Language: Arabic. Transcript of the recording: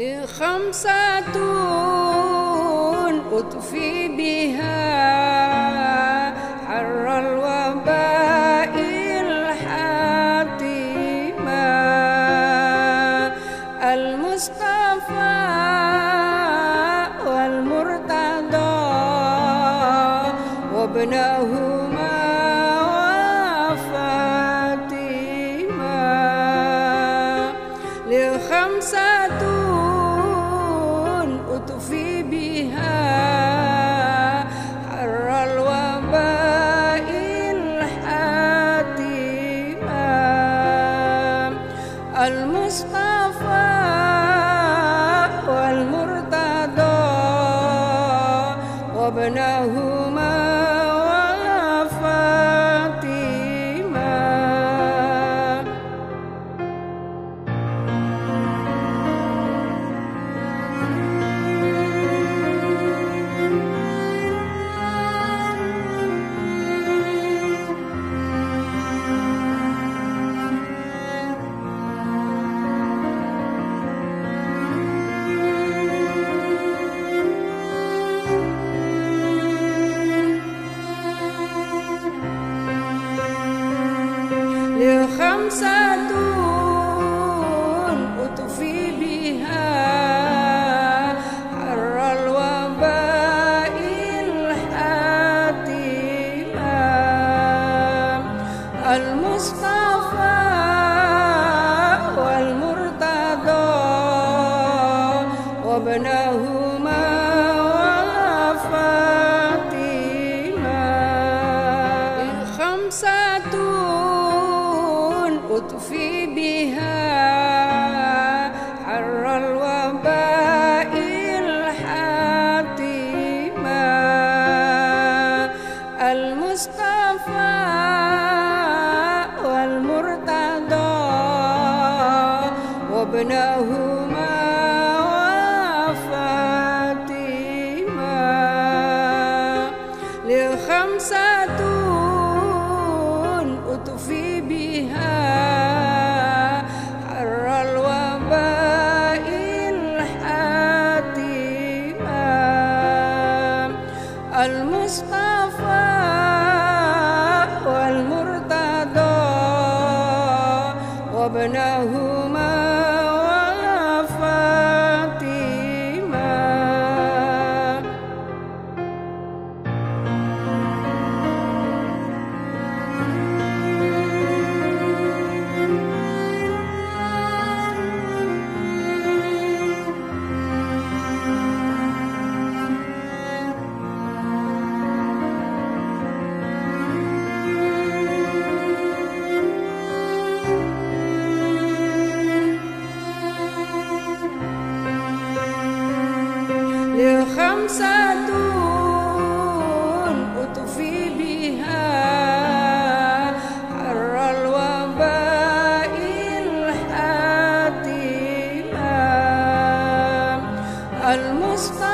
خمسة أطفي بها حر الوباء الحاتمة المصطفى والمرتضى وابنهما المصطفى لخمسة أطفي بها حر الوباء الحاتمة. المصطفى والمرتضى وابنهما أطفي بها حر الوباء الحاتمة المصطفى والمرتضى وابنهما المصطفى والمرتضى وابنهما لخمسة أطفي بها حر الوباء الحاتمة المصطفى